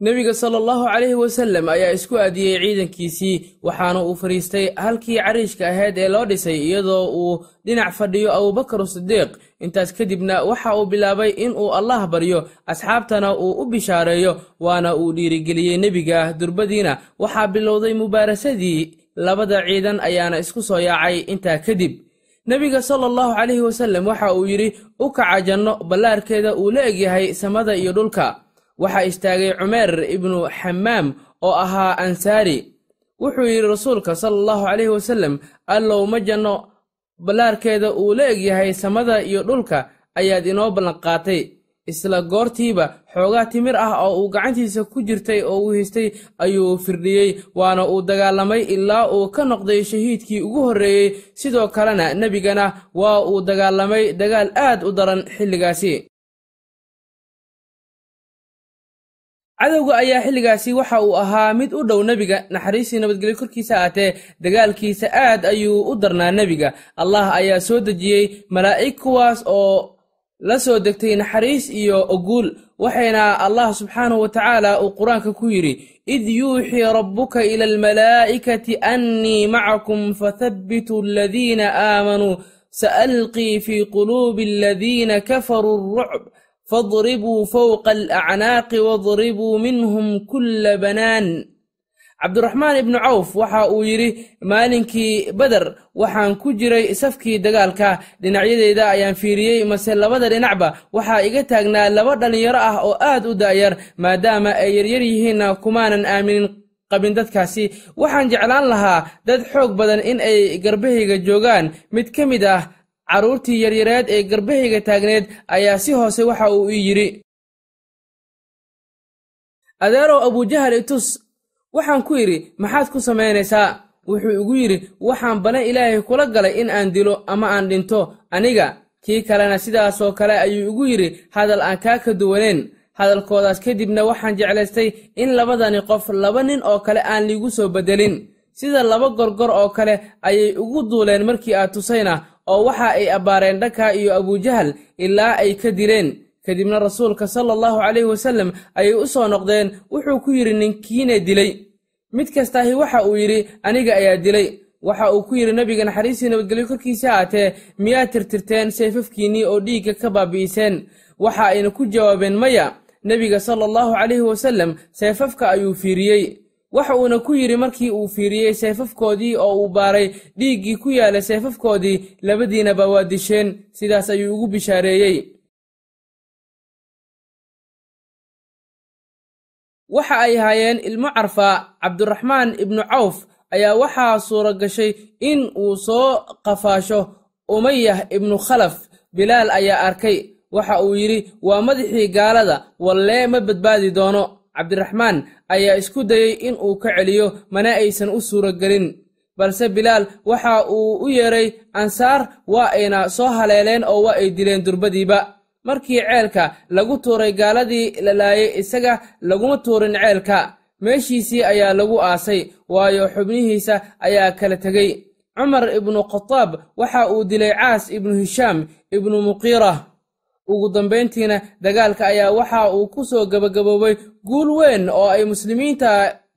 nebiga sala allahu calayhi wasallam ayaa isku aadiyey ciidankiisii waxaana uu fadhiistay halkii cariishka ahayd ee loo dhisay iyadoo uu dhinac fadhiyo abubakar sidiiq intaas kadibna waxa uu bilaabay in uu allah baryo asxaabtana uu u bishaareeyo waana uu dhiirigeliyey nebiga durbadiina. Waxaa bilowday mubaarasadii labada ciidan ayaana isku soo yaacay intaa kadib. Nebiga sala allahu calayhi wasallam waxa uu yidhi u kaca janno ballaarkeeda uu la egyahay samada iyo dhulka waxaa istaagay cumeer ibnu xamaam oo ahaa ansaari. Wuxuu yidhi rasuulka sala allahu calayhi wasallam allow ma janno ballaarkeeda uu la egyahay samada iyo dhulka ayaad inoo ballanqaatay. Isla goortiiba xoogaa timir ah oo uu gacantiisa ku jirtay oo uu haystay ayuu firdhiyey waana uu dagaalamay ilaa uu ka noqday shahiidkii ugu horreeyey. Sidoo kalena nebigana waa uu dagaalamay dagaal aad u daran xilligaasi cadowga ayaa xilligaasi waxa uu ahaa mid u dhow nebiga naxariistii nabadgelyo korkiisa aatee dagaalkiisa aad ayuu u darnaa nebiga. Allah ayaa soo dejiyey malaa'ig kuwaas oo la soo degtay naxariis iyo oguul waxayna allah subxaanahu wa tacaala uu qur'aanka ku yidhi id yuuxii rabbuka ila almalaa'ikati annii macakum fathabbituu aladiina aamanuu sa'alqii fii quluubi aladiina kafaruu alrucb fadribuu fowqa alacnaaqi wadribuu minhum kulla banaan cabdiraxmaan ibnu cawf waxa uu yidhi maalinkii beder waxaan ku jiray safkii dagaalka. Dhinacyadeyda ayaan fiiriyey mase labada dhinacba waxaa iga taagnaa laba dhallinyaro ah oo aad u da'yar maadaama ay yaryar yihiinna kumaanan aaminin qabin dadkaasi. Waxaan jeclaan lahaa dad xoog badan in ay garbahayga joogaan. Mid ka mid ah carruurtii yaryareed ee garbahayga taagneed ayaa si hoose waxa uu ii yidhi adeerow abujahal itus waxaan ku idhi maxaad ku samaynaysaa? Wuxuu igu yidhi waxaan balan ilaahay kula galay in aan dilo ama aan dhinto. Aniga kii kalena sidaasoo kale ayuu igu yidhi hadal aan kaa ka duwaneen hadalkoodaas kadibna waxaan jeclaystay in labadani qof laba nin oo kale aan liigu soo beddelin sida laba gorgor oo kale ayay ugu duuleen markii aad tusayna oo waxa ay abbaareen dhanka iyo abujahal ilaa ay ka dileen kadibna rasuulka sala allahu calayhi wasallam ayay u soo noqdeen wuxuu ku yidhi ninkiina dilay. Mid kastaahi waxa uu yidhi aniga ayaa dilay. Waxa uu ku yidhi nebiga naxariistii nabadgelyo korkiisa aatee miyaad tirtirteen seefafkiinnii oo dhiigga ka baabi'iseen? Waxa ayna ku jawaabeen maya nebiga sala allahu calayhi wasallam seefafka ayuu fiiriyey waxa uuna ku yidhi markii uu fiiriyey seefafkoodii oo uu baaray dhiiggii ku yaalla seefafkoodii labadiinaba waa disheen sidaas ayuu ugu bishaareeyey. Waxa ay haayeen ilmo carfaa cabdiraxmaan ibnu cawf ayaa waxaa suura gashay in uu soo qafaasho umayah ibnu khalaf. Bilaal ayaa arkay. Waxa uu yidhi waa madaxii gaalada wallee ma badbaadi doono cabdiraxmaan ayaa isku dayey in uu ka celiyo mana aysan u suura gelin balse bilaal waxa uu u yeedhay ansaar waa ayna soo haleeleen oo waa ay dileen durbadiiba. Markii ceelka lagu tuuray gaaladii la laayay isaga laguma tuurin ceelka. Meeshiisii ayaa lagu aasay waayo xubnihiisa ayaa kala tegey cumar ibnu khataab waxa uu dilay caas ibnu hishaam ibnu muqiira ugu dambayntiina dagaalka ayaa waxa uu ku soo gabagaboobay guul weyn oo ay muslimiinta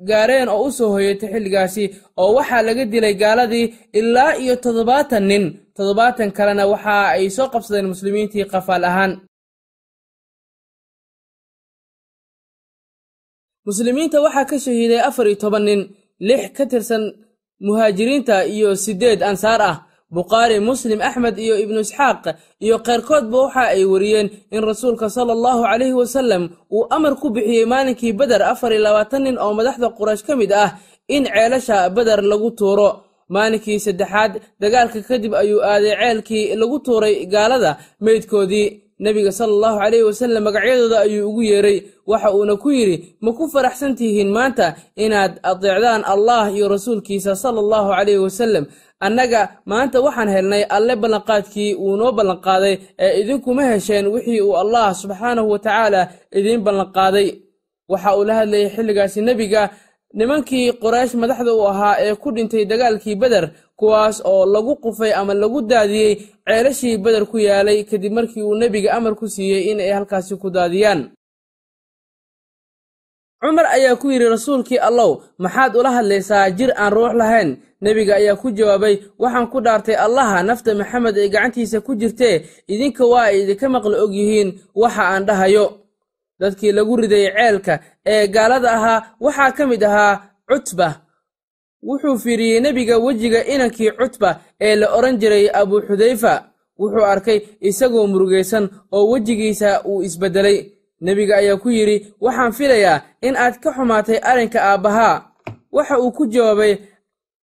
gaareen oo u soo hoyatay xilligaasi oo waxaa laga dilay gaaladii ilaa iyo toddobaatan nin. Toddobaatan kalena waxa ay soo qabsadeen muslimiintii qafaal ahaan. Muslimiinta waxaa ka shahiiday afar iyo toban nin lix ka tirsan muhaajiriinta iyo siddeed ansaar ah bukhaari muslim axmed iyo ibnu isxaaq iyo keyrkoodba waxa ay wariyeen in rasuulka sala allahu calayhi wasallam uu amar ku bixiyey maalinkii beder afar iyo labaatan nin oo madaxda quraysh ka mid ah in ceelasha beder lagu tuuro. Maalinkii saddexaad dagaalka kadib ayuu aaday ceelkii lagu tuuray gaalada meydkoodii. Nebiga sala allahu calayhi wasallam magacyadooda ayuu ugu yeeray. Waxa uuna ku yidhi ma ku faraxsan tihiin maanta inaad adeecdaan allah iyo rasuulkiisa sala allahu calayhi wasallam annaga maanta waxaan helnay alle ballanqaadkii uu noo ballanqaaday ee idinkuma hesheen wixii uu allah subxaanahu wa tacaala idiin ballanqaaday. Waxa uu la hadlayay xilligaasi nebiga nimankii qoraysh madaxda u ahaa ee ku dhintay dagaalkii beder kuwaas oo lagu qufay ama lagu daadiyey ceelashii beder ku yaalay kadib markii uu nebiga amar ku siiyey in ay halkaasi ku daadiyaan cumar ayaa ku yidhi rasuulkii allow maxaad ula hadlaysaa jir aan ruux lahayn? Nebiga ayaa ku jawaabay waxaan ku dhaartay allaha nafta maxamed ee gacantiisa ku jirtee idinka waa ay idinka maqli og yihiin waxa aan dhahayo. Dadkii lagu riday ceelka ee gaalada ahaa waxaa ka mid ahaa cutba. Wuxuu fiiriyey nebiga wejiga inankii cutba ee la odhan jiray abuu xudayfa. Wuxuu arkay isagoo murugaysan oo wejigiisa uu isbeddelay nebiga ayaa ku yidhi waxaan filayaa in aad ka xumaatay arrinka aabbahaa. Waxa uu ku jawaabay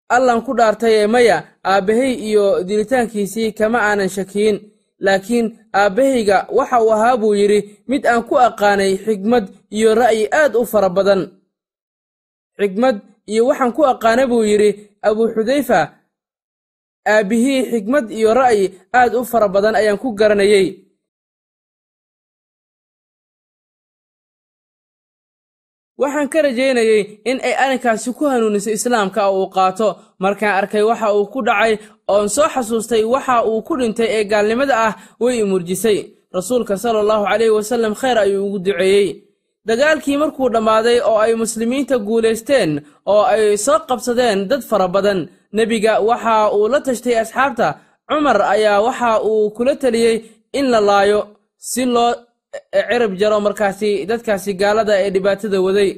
allan ku dhaartayee maya aabbahay iyo dilitaankiisii kama aanan shakiyin laakiin aabbahayga waxa uu ahaa buu yidhi mid aan ku aqaanay xigmad iyo ra'yi aad u fara badan. Xigmad iyo waxaan ku aqaana buu yidhi abuu xudayfa aabbihii xigmad iyo ra'yi aad u fara badan ayaan ku garanayey waxaan ka rajaynayey in ay arrinkaasi ku hanuuniso islaamka oo uu qaato. Markaan arkay waxa uu ku dhacay oon soo xasuustay waxa uu ku dhintay ee gaalnimada ah way imurjisay rasuulka sala allahu calayhi wasallam khayr ayuu ugu duceeyey. Dagaalkii markuu dhammaaday oo ay muslimiinta guulaysteen oo ay soo qabsadeen dad fara badan nebiga waxa uu la tashtay asxaabta cumar ayaa waxa uu kula teliyey in la laayo si loo cirib jaro markaasi dadkaasi gaalada ee dhibaatada waday.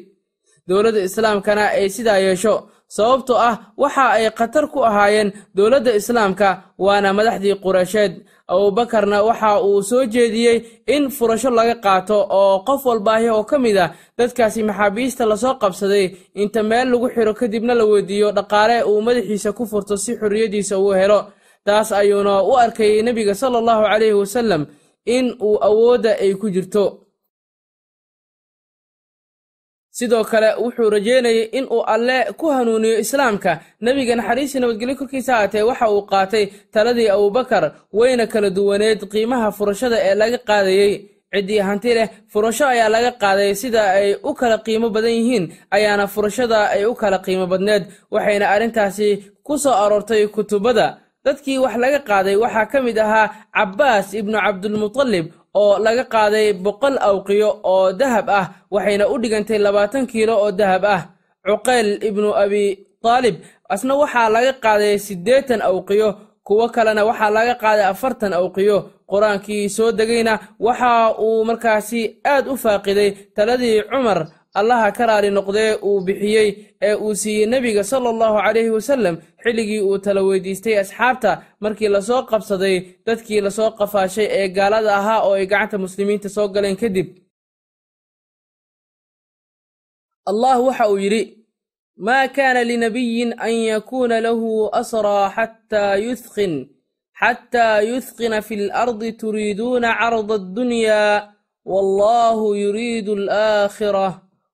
Dowladda islaamkana ay sidaa yeesho sababtoo ah waxa ay khatar ku ahaayeen dowladda islaamka waana madaxdii qureysheed. Abuubakarna waxa uu soo jeediyey in furasho laga qaato oo qof walbaahi oo ka mid ah dadkaasi maxaabiista la soo qabsaday. Inta meel lagu xiro kadibna la weydiiyo dhaqaale uu madaxiisa ku furto si xorriyaddiisa uu helo. Taas ayuuna u arkayey nebiga sala allahu calayhi wasallam in uu awoodda ay ku jirto. Sidoo kale wuxuu rajeynayay in uu alle ku hanuuniyo islaamka. Nebiga naxariisii nabadgelyo korkiisa haatee waxa uu qaatay taladii abubakar wayna kala duwaneed qiimaha furashada ee laga qaadayey ciddii hanti leh furasho ayaa laga qaaday sida ay u kala qiimo badan yihiin ayaana furashada ay u kala qiimo badneed. Waxayna arrintaasi ku soo aroortay kutubada dadkii wax laga qaaday waxaa ka mid ahaa cabbaas ibnu cabdulmutalib oo laga qaaday boqol awqiyo oo dahab ah waxayna u dhigantay labaatan kiilo oo dahab ah. Cuqayl ibnu abi taalib asna waxaa laga qaaday siddeetan awqiyo kuwo kalena waxaa laga qaaday afartan awqiyo. Qur'aankii soo degayna waxa uu markaasi aad u faaqiday taladii cumar allaha ka raali noqdee uu bixiyey ee uu siiyey nebiga sala allahu calayhi wasallam xilligii uu tala weydiistay asxaabta markii la soo qabsaday dadkii la soo qafaashay ee gaalada ahaa oo ay gacanta muslimiinta soo galeen kadib. Allah waxa uu yidhi maa kaana linabiyin an yakuuna lahu asraa xataa yuthqin xataa yuthqina fi lardi turiiduuna carda addunya wallahu yuriidu alaakhirah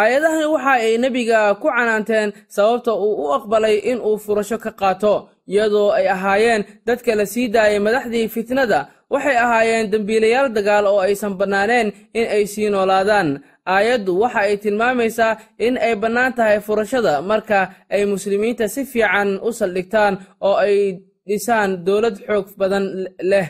aayadahan waxa ay nebiga ku canaanteen sababta uu u aqbalay in uu furasho ka qaato iyadoo ay ahaayeen dadka la sii daayay madaxdii fitnada. Waxay ahaayeen dembiilayaal dagaal oo aysan bannaaneen in ay sii noolaadaan. Aayaddu waxa ay tilmaamaysaa in ay bannaan tahay furashada marka ay muslimiinta si fiican u saldhigtaan oo ay dhisaan dowlad xoog badan leh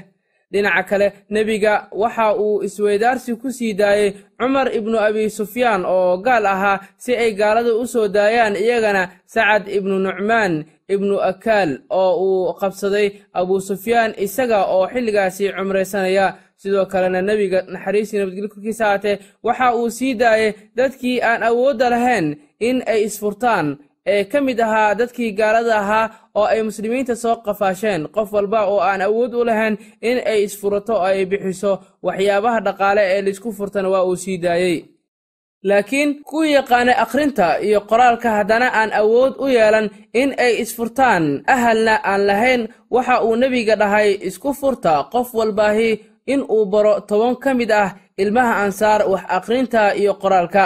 dhinaca kale nebiga waxa uu isweydaarsi ku sii daayey cumar ibnu abi sufyaan oo gaal ahaa si ay gaalada u soo daayaan iyagana sacad ibnu nucmaan ibnu akaal oo uu qabsaday abuu sufyaan isaga oo xilligaasi cumraysanaya. Sidoo kalena nebiga naxariistii nabadgelyo korkiisa haatee waxa uu sii daayey dadkii aan awoodda lahayn in ay isfurtaan ee ka mid ahaa dadkii gaalada ahaa oo ay muslimiinta soo qafaasheen. Qof walba oo aan awood u lahayn in ay isfurato oo ay bixiso waxyaabaha dhaqaale ee la isku furtana waa uu sii daayey. Laakiin kuwii yaqaanay akhrinta iyo qoraalka haddana aan awood u yeelan in ay isfurtaan. Ahalna aan lahayn waxa uu nebiga dhahay isku furta qof walbaahi in uu baro toban ka mid ah ilmaha ansaar wax akhrinta iyo qoraalka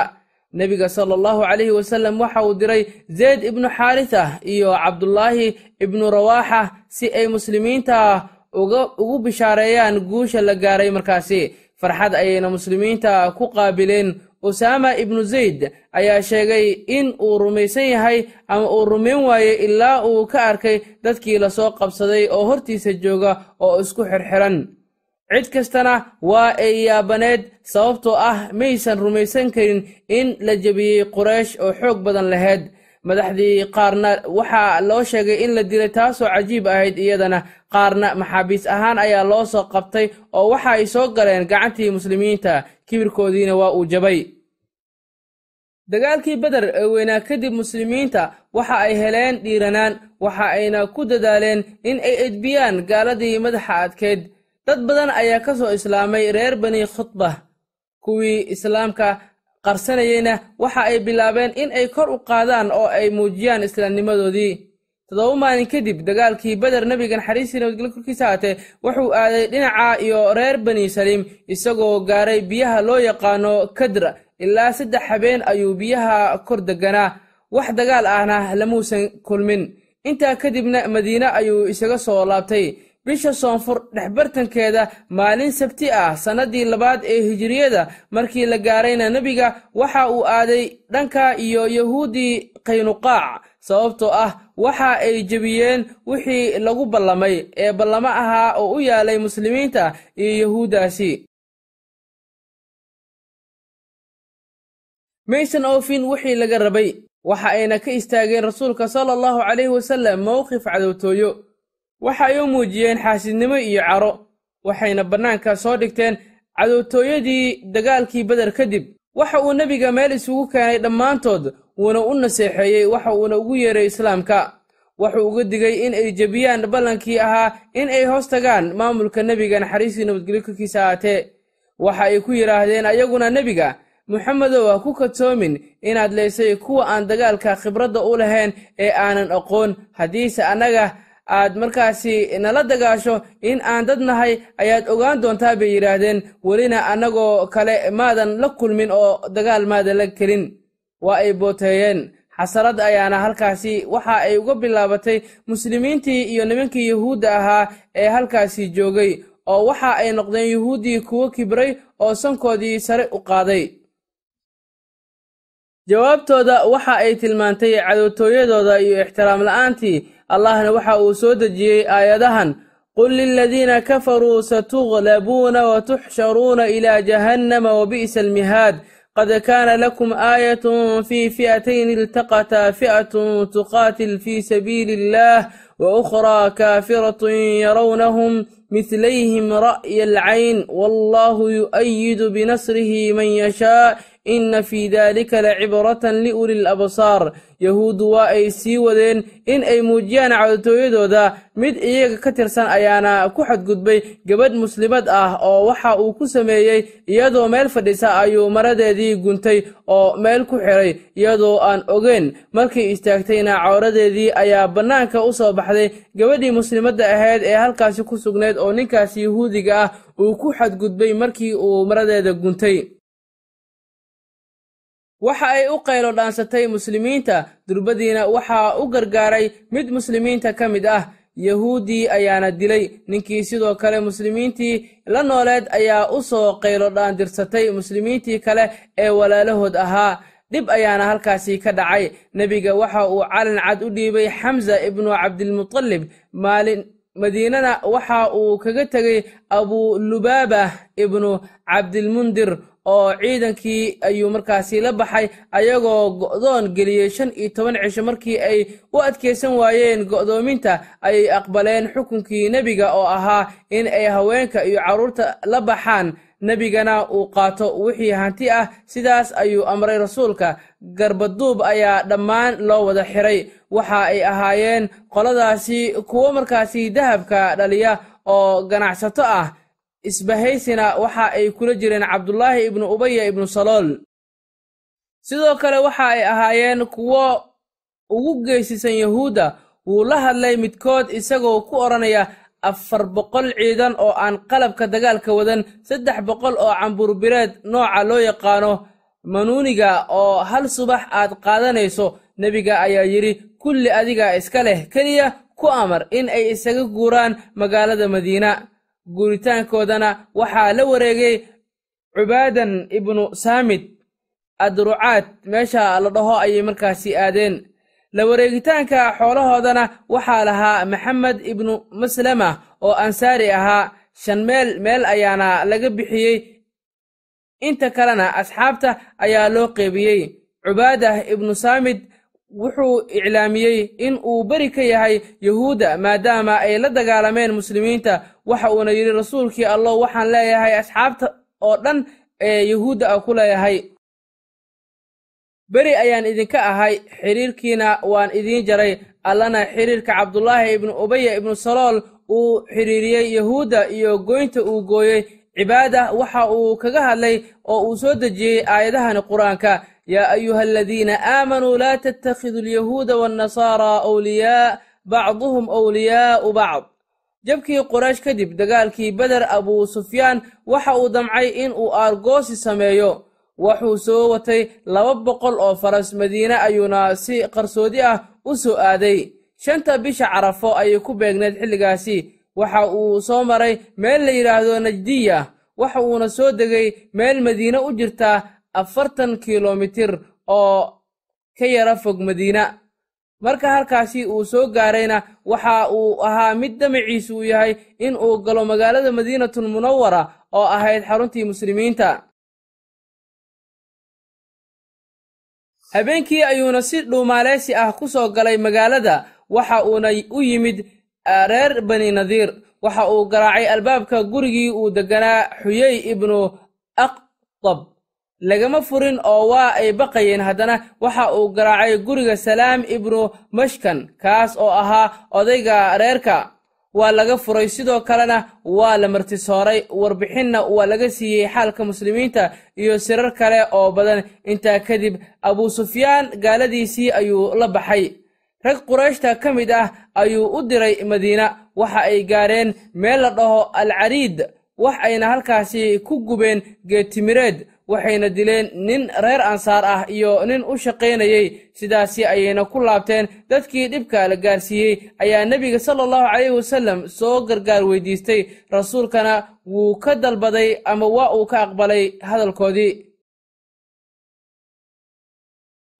nebiga sala allahu calayhi wasallam waxa uu diray zeyd ibnu xaarisa iyo cabdulaahi ibnu rawaaxa si ay muslimiinta ugu bishaareeyaan guusha la gaaray markaasi. Farxad ayayna muslimiinta ku qaabileen. Usaama ibnu zayd ayaa sheegay in uu rumaysan yahay ama uu rumayn waayey ilaa uu ka arkay dadkii la soo qabsaday oo hortiisa jooga oo isku xirxiran cid kastana waa ay yaabaneed sababtoo ah maysan rumaysan karin in la jebiyey quraysh oo xoog badan lahayd madaxdii qaarna waxaa loo sheegay in la dilay taasoo cajiib ahayd iyadana. Qaarna maxaabiis ahaan ayaa loo soo qabtay oo waxa ay soo galeen gacantii muslimiinta. Kibirkoodiina waa uu jabay. Dagaalkii beder ee weynaa kadib muslimiinta waxa ay heleen dhiiranaan waxa ayna ku dadaaleen in ay edbiyaan gaaladii madaxa adkeyd dad badan ayaa ka soo islaamay reer bani khudbah kuwii islaamka qarsanayeyna. Waxa ay bilaabeen in ay kor u qaadaan oo ay muujiyaan islaamnimadoodii. Toddoba maalin kadib dagaalkii beder nebiga naxariistii nabadgelyo korkiisa haatee wuxuu aaday dhinaca iyo reer bani saliim isagoo gaaray biyaha loo yaqaano kadra. Ilaa saddex habeen ayuu biyaha kor deganaa. Wax dagaal ahna lamuusan kulmin. Intaa kadibna madiine ayuu isaga soo laabtay bisha soonfur dhexbartankeeda maalin sabti ah sannadii labaad ee hijiriyada markii la gaarayna nebiga waxa uu aaday dhanka iyo yahuuddii qaynuqaac sababtoo ah waxa ay jebiyeen wixii lagu ballamay ee ballamo ahaa oo u yaalay muslimiinta iyo yahuuddaasi maysan oofin wixii laga rabay waxa ayna ka istaageen rasuulka sala allahu calayhi wasallam mowqif cadowtooyo waxa ay u muujiyeen xaasidnimo iyo caro waxayna bannaanka soo dhigteen cadowtooyadii dagaalkii beder kadib. Waxa uu nebiga meel isugu keenay dhammaantood wuuna u naseexeeyey waxa uuna ugu yeeray islaamka. Wuxuu uga digay in ay jebiyaan ballankii ahaa in ay hoos tagaan maamulka nebiga naxariistii nabadgelyo korkiisa ahaatee. Waxa ay ku yidhaahdeen ayaguna nebiga moxamedow ha ku kadsoomin inaad leysay kuwa aan dagaalka khibradda u lahayn ee aanan aqoon. Haddiise annaga aad markaasi nala dagaasho in aan dad nahay ayaad ogaan doontaa bay yidhaahdeen. Welina annagoo kale maadan la kulmin oo dagaal maadan la kelin waa ay booteeyeen. Xasarad ayaana halkaasi waxa ay uga bilaabatay muslimiintii iyo nimankii yuhuudda ahaa ee halkaasi joogay oo waxa ay noqdeen yuhuuddii kuwo kibray oo sankoodii sare u qaaday. Jawaabtooda waxa ay tilmaantay cadowtooyadooda iyo ixtiraam la'aantii allahna waxa uu soo dejiyey aayadahan qul liladiina kafaruu satuglabuuna watuxsharuuna ilaa jahannama wabi'sa almihaad qad kaana lakum aayatun fii fi'atayn iltaqataa fi'atun tuqaatil fii sabiili illaah wa ukhraa kaafiratun yarownahum midlayhim ra'ya alcayn wallahu yu'ayidu binasrihi man yashaa inna fii daalika la cibratan liuli l absaar. Yahuuddu waa ay sii wadeen in ay muujiyaan cawdatooyadooda mid iyaga ka tirsan ayaana ku xadgudbay gabadh muslimad ah oo waxa uu ku sameeyey iyadoo meel fadhiisa ayuu maradeedii guntay oo meel ku xiray iyadoo aan ogeyn. Markii istaagtayna cawradeedii ayaa bannaanka u soo baxday. Gabadhii muslimadda ahayd ee halkaasi ku sugnayd oo ninkaas yahuudiga ah uu ku xadgudbay markii uu maradeeda guntay waxa ay u qaylo dhaansatay muslimiinta durbadiina waxaa u gargaaray mid muslimiinta ka mid ah. Yahuuddii ayaana dilay ninkii sidoo kale muslimiintii la nooleed ayaa u soo qaylo dhaandirsatay muslimiintii kale ee walaalahood ahaa. Dhib ayaana halkaasi ka dhacay. Nebiga waxa uu calin cad u dhiibay xamsa ibnu cabdilmutalib maalin madiinana waxa uu kaga tegey abulubaaba ibnu cabdilmundir oo ciidankii ayuu markaasi la baxay ayagoo go'doon geliyey shan iyo toban cisho markii ay u adkaysan waayeen go'doominta ayay aqbaleen xukunkii nebiga oo ahaa in ay haweenka iyo carruurta la baxaan. Nebigana uu qaato wixii hanti ah sidaas ayuu amray rasuulka. Garbaduub ayaa dhammaan loo wada xiray. Waxa ay ahaayeen qoladaasi kuwo markaasi dahabka dhaliya oo ganacsato ah isbahaysina waxa ay kula jireen cabdulaahi ibnu ubaya ibnu salool. Sidoo kale waxa ay ahaayeen kuwo ugu geysisan yahuudda. Wuu la hadlay midkood isagoo ku odhanaya afar boqol ciidan oo aan qalabka dagaalka wadan saddex boqol oo camburbireed nooca loo yaqaano manuuniga oo hal subax aad qaadanayso. Nebiga ayaa yidhi kulli adiga iska leh keliya ku amar in ay isaga guuraan magaalada madiina guuritaankoodana waxaa la wareegay cubaadan ibnu saamid. Adrucaad meesha la dhaho ayay markaasi aadeen. La wareegitaanka xoolahoodana waxaa lahaa maxamed ibnu maslama oo ansaari ahaa. Shan meel meel ayaana laga bixiyey. Inta kalena asxaabta ayaa loo qeybiyey. Cubaadah ibnu saamid wuxuu iclaamiyey in uu beri ka yahay yuhuudda maadaama ay la dagaalameen muslimiinta. Waxa uuna yidhi rasuulkii allah waxaan leeyahay asxaabta oo dhan ee yuhuudda a ku leeyahay. Beri ayaan idinka ahay xidhiirkiina waan idiin jaray. Allana xidhiirka cabdulaahi ibnu ubaya ibnu salool uu xidhiiriyey yuhuudda iyo goynta uu gooyey. Cibaada waxa uu kaga hadlay oo uu soo dejiyey aayadahani qur'aanka yaa ayuha aladiina aamanuu laa tattakhiduu alyahuuda waannasaaraa awliyaa bacduhum awliyaa'u bacd jabkii quraysh kadib dagaalkii beder abuu sufyaan waxa uu damcay in uu aargoosi sameeyo wuxuu soo watay laba boqol oo faras madiine ayuuna si qarsoodi ah u soo aaday shanta bisha carafo ayay ku beegneed xilligaasi waxa uu soo maray meel la yidhaahdo najdiya waxa uuna soo degay meel madiine u jirta afartan kilomitir oo ka yara fog madiina. Marka halkaasi uu soo gaarayna waxa uu ahaa mid damaciisu uu yahay in uu galo magaalada madiinatul munawara oo ahayd xaruntii muslimiinta. Habeenkii ayuuna si dhuumaaleysi ah ku soo galay magaalada waxa uuna u yimid reer bani nadiir. Waxa uu garaacay albaabka gurigii uu degganaa xuyey ibnu aqtab lagama furin oo waa ay baqayeen haddana waxa uu garaacay guriga salaam ibnu mashkan kaas oo ahaa odayga reerka. Waa laga furay sidoo kalena waa la martisooray warbixinna waa laga siiyey xaalka muslimiinta iyo sirar kale oo badan. Intaa kadib abuu sufyaan gaaladiisii ayuu la baxay. Rag qurayshta ka mid ah ayuu u diray madiina waxa ay gaareen meel la dhaho alcariid wax ayna halkaasi ku gubeen geedtimireed waxayna dileen nin reer ansaar ah iyo nin u shaqaynayey sidaasi ayayna ku laabteen. Dadkii dhibka la gaarsiiyey ayaa nebiga sala allahu calayhi wasallam soo gargaar weydiistay. Rasuulkana wuu ka dalbaday ama waa uu ka aqbalay hadalkoodii.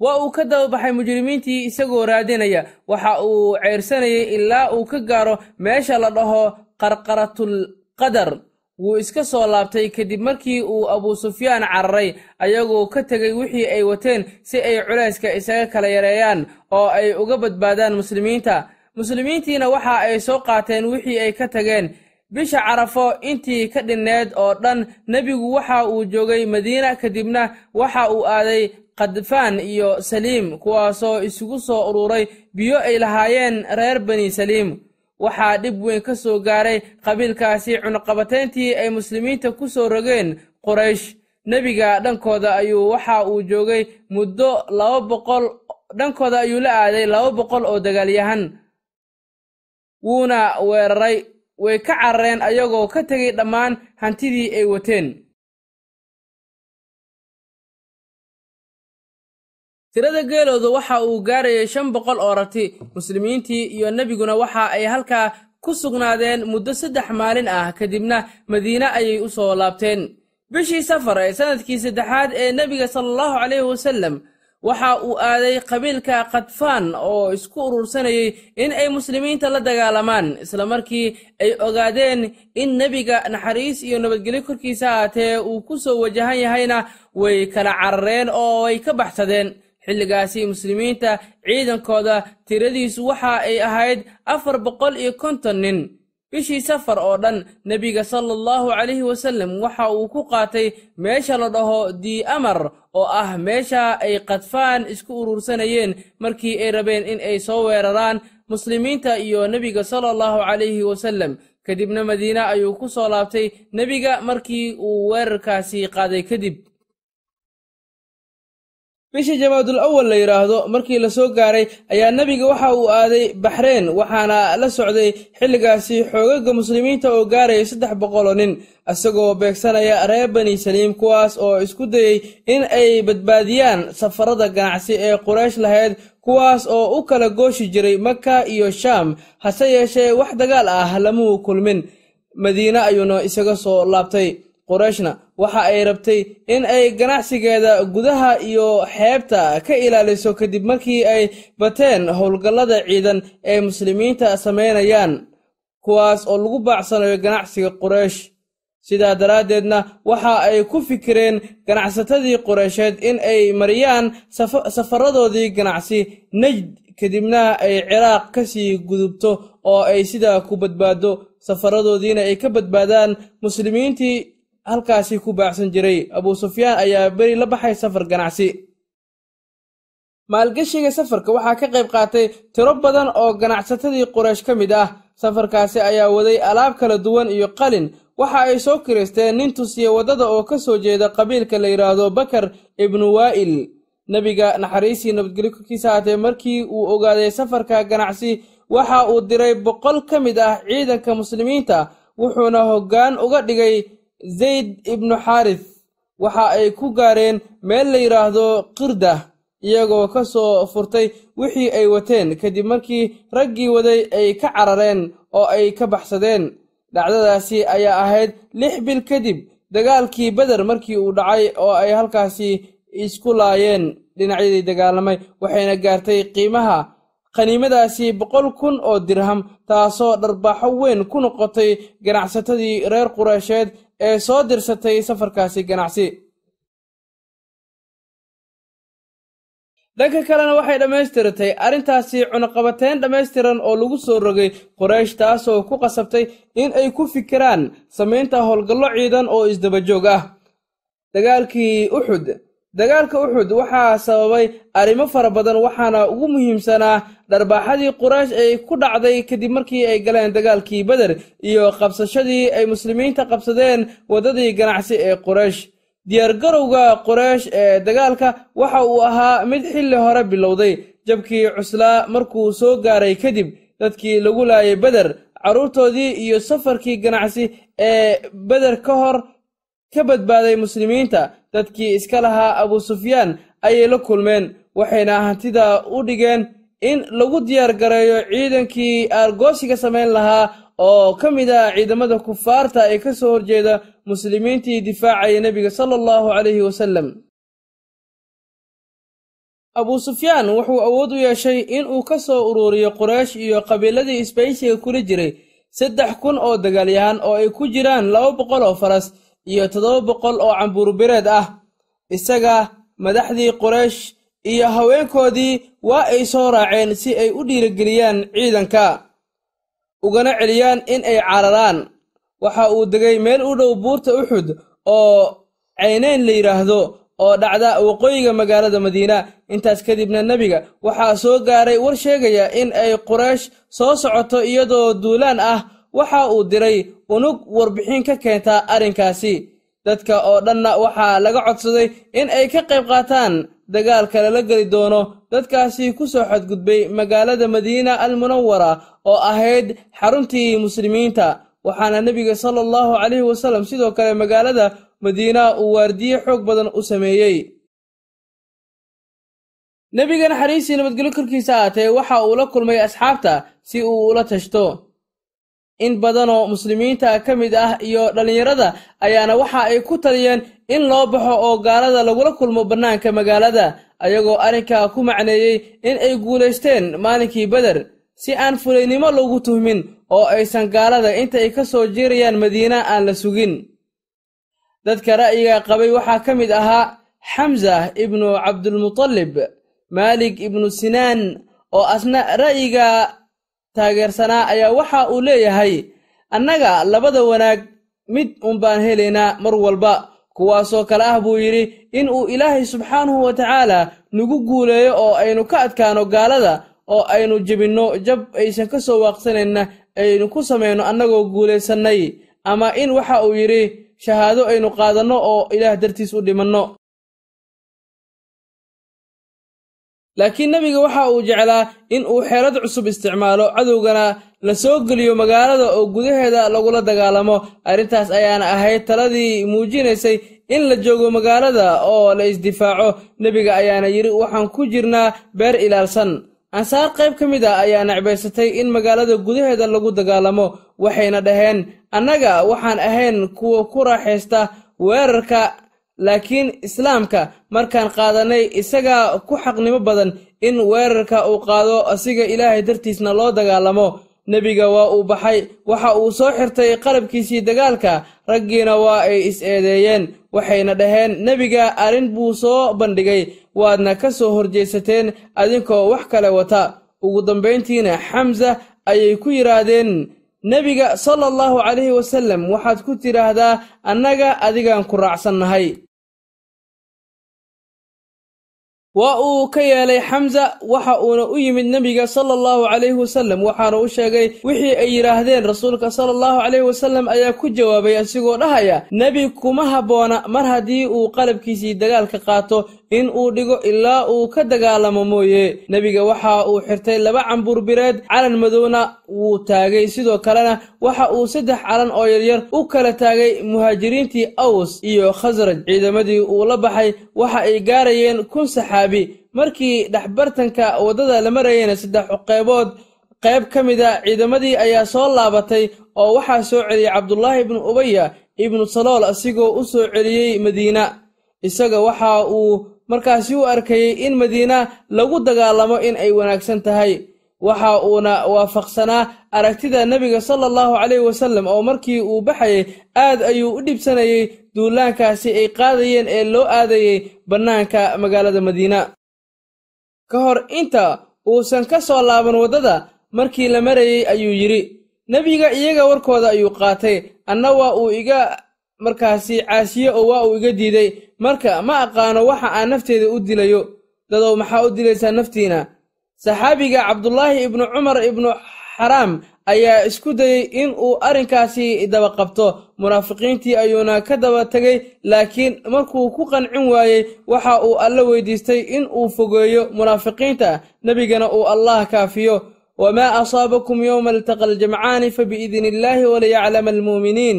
Waa uu ka dababaxay mujrimiintii isagoo raadinaya. Waxa uu ceyrsanayay ilaa uu ka gaaro meesha la dhaho qarqaratul qadar wuu iska soo laabtay kadib markii uu abuu sufyaan cararay ayagoo ka tegay wixii ay wateen si ay culayska isaga kala yareeyaan oo ay uga badbaadaan muslimiinta. Muslimiintiina waxa ay soo qaateen wixii ay ka tageen. Bisha carafo intii ka dhinneed oo dhan nebigu waxa uu joogay madiina kadibna waxa uu aaday kadfaan iyo saliim kuwaasoo isugu soo ururay biyo ay lahaayeen reer bani saliim waxaa dhib weyn ka soo gaaray qabiilkaasi cunaqabatayntii ay muslimiinta ku soo rogeen quraysh. Nebiga dhankooda ayuu waxa uu joogay muddo laba boqol dhankooda ayuu la aaday laba boqol oo dagaalyahan. Wuuna weeraray way ka carareen ayagoo ka tegay dhammaan hantidii ay wateen tirada geelooda waxa uu gaarayay shan boqol oo rati. Muslimiintii iyo nebiguna waxa ay halkaa ku sugnaadeen muddo saddex maalin ah kadibna madiine ayay u soo laabteen. Bishii safar ee sannadkii saddexaad ee nebiga sala allahu calayhi wasallam waxa uu aaday qabiilka khadfaan oo isku urursanayay in ay muslimiinta la dagaalamaan islamarkii ay ogaadeen in nebiga naxariis iyo nabadgelyo korkiisa aatee uu ku soo wajahan yahayna way kala carareen oo way ka baxsadeen xilligaasi muslimiinta ciidankooda tiradiisu waxa ay ahayd afar boqol iyo konton nin. Bishii safar oo dhan nebiga sala allahu calayhi wasallam waxa uu ku qaatay meesha la dhaho dii amar oo ah meesha ay kadfaan isku urursanayeen markii ay rabeen in ay soo weeraraan muslimiinta iyo nebiga sala allahu calayhi wasallam kadibna madiine ayuu ku soo laabtay nebiga markii uu weerarkaasi qaaday kadib bishii jamaadul awal la yidhaahdo markii la soo gaaray ayaa nebiga waxa uu aaday baxreen waxaana la socday xilligaasi xoogaga muslimiinta oo gaaraya saddex boqoloo nin isagoo beegsanaya reer bani saliim kuwaas oo isku dayey in ay badbaadiyaan safarada ganacsi ee quraysh lahayd kuwaas oo u kala gooshi jiray maka iyo shaam. Hase yeeshee wax dagaal ah lamuu kulmin. Madiine ayuuna isaga soo laabtay qurayshna waxa ay rabtay in ay ganacsigeeda gudaha iyo xeebta ka ilaaliso kadib markii ay bateen howlgallada ciidan ee muslimiinta samaynayaan kuwaas oo lagu baacsanayo ganacsiga quraysh. Sidaa daraaddeedna waxa ay ku fikireen ganacsatadii qureysheed in ay mariyaan safaradoodii ganacsi najd kadibna ay ciraaq ka sii gudubto oo ay sidaa ku badbaado safaradoodiina ay ka badbaadaan muslimiintii halkaasi ku baacsan jiray abuu sufyaan ayaa beri la baxay safar ganacsi. Maalgeshiga safarka waxaa ka qayb qaatay tiro badan oo ganacsatadii quraysh ka mid ah. Safarkaasi ayaa waday alaab kala duwan iyo qalin. Waxa ay soo kiraysteen nin tusiya waddada oo ka soo jeeda qabiilka la yidhaahdo bakar ibnu waa'il. Nebiga naxariisii nabadgelyo korkiisa haatee markii uu ogaaday safarka ganacsi waxa uu diray boqol ka mid ah ciidanka muslimiinta wuxuuna hoggaan uga dhigay zayd ibnu xaaris waxa ay ku gaareen meel la yidhaahdo qirda iyagoo ka soo furtay wixii ay wateen. Kadib markii raggii waday ay ka carareen oo ay ka baxsadeen dhacdadaasi ayaa ahayd lix bil kadib. Dagaalkii beder markii uu dhacay oo ay halkaasi isku laayeen dhinacyadii dagaalamay waxayna gaartay qiimaha khaniimadaasi boqol kun oo dirham taasoo dharbaaxo weyn ku noqotay ganacsatadii reer qureysheed ee soo dirsatay safarkaasi ganacsi. Dhanka kalena waxay dhammaystiratay arrintaasi cunaqabateyn dhammaystiran oo lagu soo rogay quraysh taasoo ku qasabtay in ay ku fikiraan samaynta howlgallo ciidan oo isdabajoog ah. Dagaalkii uxud dagaalka uxud waxaa sababay arrimo fara badan waxaana ugu muhiimsanaa dharbaaxadii quraysh ay ku dhacday kadib markii ay galeen dagaalkii beder iyo qabsashadii ay muslimiinta qabsadeen waddadii ganacsi ee quraysh. Diyaargarowga quraysh ee dagaalka waxa uu ahaa mid xilli hore bilowday jabkii cuslaa markuu soo gaaray kadib dadkii lagu laayay beder carruurtoodii iyo safarkii ganacsi ee beder ka hor ka badbaaday muslimiinta dadkii iska lahaa abuu sufyaan ayay la kulmeen waxayna hantida u dhigeen in lagu diyaar gareeyo ciidankii aargoosiga samayn lahaa oo ka mid ah ciidamada kufaarta ee ka soo horjeeda muslimiintii difaacaya nebiga sala allahu calayhi wasallam. Abuu sufyaan wuxuu awood u yeeshay inuu ka soo ururiyo quraysh iyo qabiiladii isbaysiga kula jiray saddex kun oo dagaalyahan oo ay ku jiraan laba boqol oo faras iyo toddoba boqol oo cambuurbireed ah. Isaga madaxdii quraysh iyo haweenkoodii waa ay soo raaceen si ay u dhiirigeliyaan ciidanka ugana celiyaan in ay cararaan. Waxa uu degay meel u dhow buurta uxud oo cayneyn la yidhaahdo oo dhacda waqooyiga magaalada madiina. Intaas kadibna nebiga waxaa soo gaaray war sheegaya in ay quraysh soo socoto iyadoo duulaan ah waxa uu diray unug warbixin ka keenta arrinkaasi. Dadka oo dhanna waxaa laga codsaday in ay ka qayb qaataan dagaalka lala geli doono dadkaasi ku soo xadgudbay magaalada madiina almunawara oo ahayd xaruntii muslimiinta. Waxaana nebiga sala allahu calayhi wasallam sidoo kale magaalada madiina uu waardiye xoog badan u sameeyey. Nebiga naxariistii nabadgelyo korkiisa aatee waxa uu la kulmay asxaabta si uu ula tashto in badanoo muslimiinta ka mid ah iyo dhallinyarada ayaana waxa ay ku taliyeen in loo baxo oo gaalada lagula kulmo bannaanka magaalada ayagoo arrinkaa ku macneeyey in ay guulaysteen maalinkii beder si aan fulaynimo loogu tuhmin oo aysan gaalada inta ay ka soo jiirayaan madiina aan la sugin. Dadka ra'yiga qabay waxaa ka mid ahaa xamsa ibnu cabdulmutalib maalik ibnu sinaan oo asna ra'yiga taageersanaa ayaa waxa uu leeyahay annaga labada wanaag mid unbaan helaynaa mar walba. Kuwaasoo kale ah buu yidhi in uu ilaahay subxaanahu wa tacaala nagu guuleeyo oo aynu ka adkaano gaalada oo aynu jebinno jab aysan ka soo waaqsanayna aynu ku samayno annagoo guulaysannay ama in waxa uu yidhi shahaado aynu qaadanno oo ilaah dartiis u dhimanno laakiin nebiga waxa uu jeclaa in uu xeelad cusub isticmaalo cadowgana la soo geliyo magaalada oo gudaheeda lagula dagaalamo. Arrintaas ayaana ahayd taladii muujinaysay in la joogo magaalada oo la isdifaaco. Nebiga ayaana yidhi waxaan ku jirnaa beer ilaalsan. Ansaar qayb ka mid a ayaa necbaysatay in magaalada gudaheeda lagu dagaalamo waxayna dhaheen annaga waxaan ahayn kuwa ku raaxaysta weerarka laakiin islaamka markaan qaadanay isagaa ku xaqnimo badan in weerarka uu qaado asiga ilaahay dartiisna loo dagaalamo. Nebiga waa uu baxay waxa uu soo xirtay qalabkiisii dagaalka raggiina waa ay is-eedeeyeen waxayna dhaheen nebiga arrin buu soo bandhigay waadna ka soo horjeesateen adinkoo wax kale wata. Ugu dambayntiina xamsa ayay ku yidhaahdeen nebiga sala allahu calayhi wasallam waxaad ku tidhaahdaa annaga adigaan ku raacsannahay waa uu ka yeelay xamsa waxa uuna u yimid nebiga sala allahu calayhi wasallam waxaana u sheegay wixii ay yidhaahdeen rasuulka sala allahu calayhi wasallam ayaa ku jawaabay asigoo dhahaya nebi kuma habboona mar haddii uu qalabkiisii dagaalka qaato in uu dhigo ilaa uu ka dagaalamo mooye. Nebiga waxa uu xirtay laba cambuurbireed calan madowna wuu taagay. Sidoo kalena waxa uu saddex calan oo yaryar u kala taagay muhaajiriintii aws iyo khasraj ciidamadii uu la baxay waxa ay gaarayeen kun saxaabi. Markii dhexbartanka waddada la marayeyna saddex qeybood qayb ka mid a ciidamadii ayaa soo laabatay oo waxaa soo celiyey cabdulaahi ibnu ubaya ibnu salool asigoo u soo celiyey madiina. Isaga waxa uu markaasi u arkayey in madiina lagu dagaalamo in ay wanaagsan tahay. Waxa uuna waafaqsanaa aragtida nebiga sala allahu calayhi wasallam oo markii uu baxayay aad ayuu u dhibsanayey duulaankaasi ay qaadayeen ee loo aadayey bannaanka magaalada madiina. Ka hor inta uusan ka soo laaban waddada markii la marayey ayuu yidhi nebiga iyaga warkooda ayuu qaatay anna waa uu iga markaasi caasiye oo waa uu iga diiday marka ma aqaano waxa aan nafteeda u dilayo. Dadow maxaa u dilaysaa naftiina? Saxaabiga cabdulaahi ibnu cumar ibnu xaraam ayaa isku dayey in uu arrinkaasi daba qabto. Munaafiqiintii ayuuna ka daba tegay laakiin markuu ku qancin waayey waxa uu alla weydiistay in uu fogeeyo munaafiqiinta. Nebigana uu allah kaafiyo. Wamaa asaabakum yowma altaqa aljamcaani fabiidni illaahi waliyaclama almuuminiin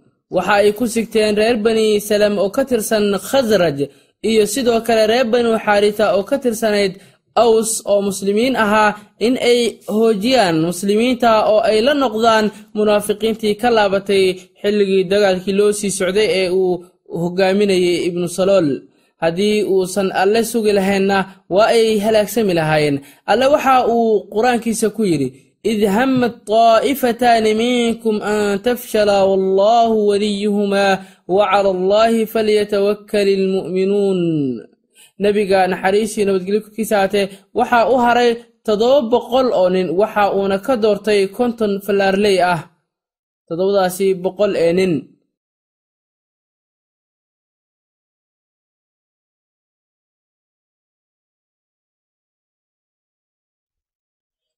waxa ay ku sigteen reer bani salem oo ka tirsan khasraj iyo sidoo kale reer banu xaarita oo ka tirsanayd aws oo muslimiin ahaa in ay hoojiyaan muslimiinta oo ay la noqdaan munaafiqiintii ka laabatay xilligii dagaalkii loo sii socday ee uu hogaaminayay ibnu salool. Haddii uusan alle sugi lahaynna waa ay halaagsami lahaayeen. Alle waxa uu qur'aankiisa ku yidhi إذ همت طائفتان منكم أن تفشلا والله وليهما وعلى الله فليتوكل المؤمنون nebiga naxariisii nabadgelyo korkiisa haatee waxaa u haray toddoba boqol oo nin waxa uuna ka doortay konton fallaarley ah toddobadaasi boqol ee nin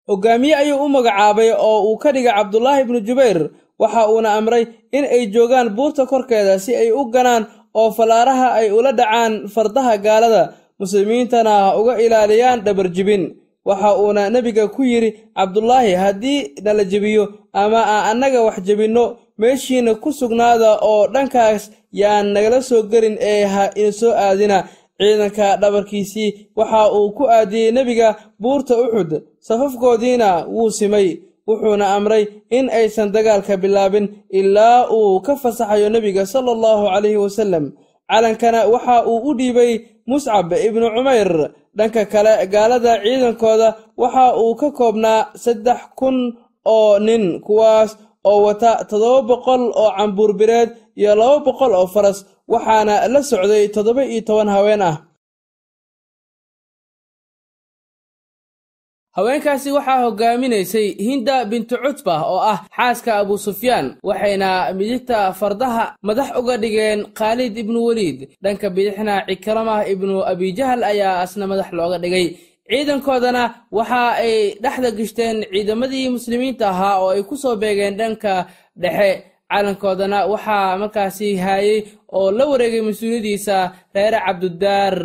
hogaamiye ayuu u magacaabay oo uu ka dhigay cabdulaahi ibnu jubayr. Waxa uuna amray in ay joogaan buurta korkeeda si ay u ganaan oo fallaaraha ay ula dhacaan fardaha gaalada. Muslimiintana ha uga ilaaliyaan dhabarjibin waxa uuna nebiga ku yidhi cabdulaahi haddii nala jebiyo ama aan annaga wax jebinno meeshiina ku sugnaada oo dhankaas yaan nagala soo gelin ee ha ina soo aadina ciidanka dhabarkiisii waxa uu ku aadiyey nebiga buurta uxud safafkoodiina wuu simay wuxuuna amray in aysan dagaalka bilaabin ilaa uu ka fasaxayo nebiga sala allahu calayhi wasallam. Calankana waxa uu u dhiibay muscab ibnu cumayr. Dhanka kale gaalada ciidankooda waxa uu ka koobnaa saddex kun oo nin kuwaas oo wata toddoba boqol oo cambuurbireed iyo laba boqol oo faras waxaana la socday toddoba iyo toban haween ah. Haweenkaasi waxaa hogaaminaysay hinda bintu cutba oo ah xaaska abu sufyaan waxayna midigta fardaha madax uga dhigeen khaalid ibnu weliid dhanka bidixna cikramah ibnu abijahal ayaa asna madax looga dhigay. Ciidankoodana waxa ay dhexda gishteen ciidamadii muslimiinta ahaa oo ay ku soo beegeen dhanka dhexe calankoodana waxaa markaasi haayay oo la wareegay mas'uuliyadiisa reere cabdudaar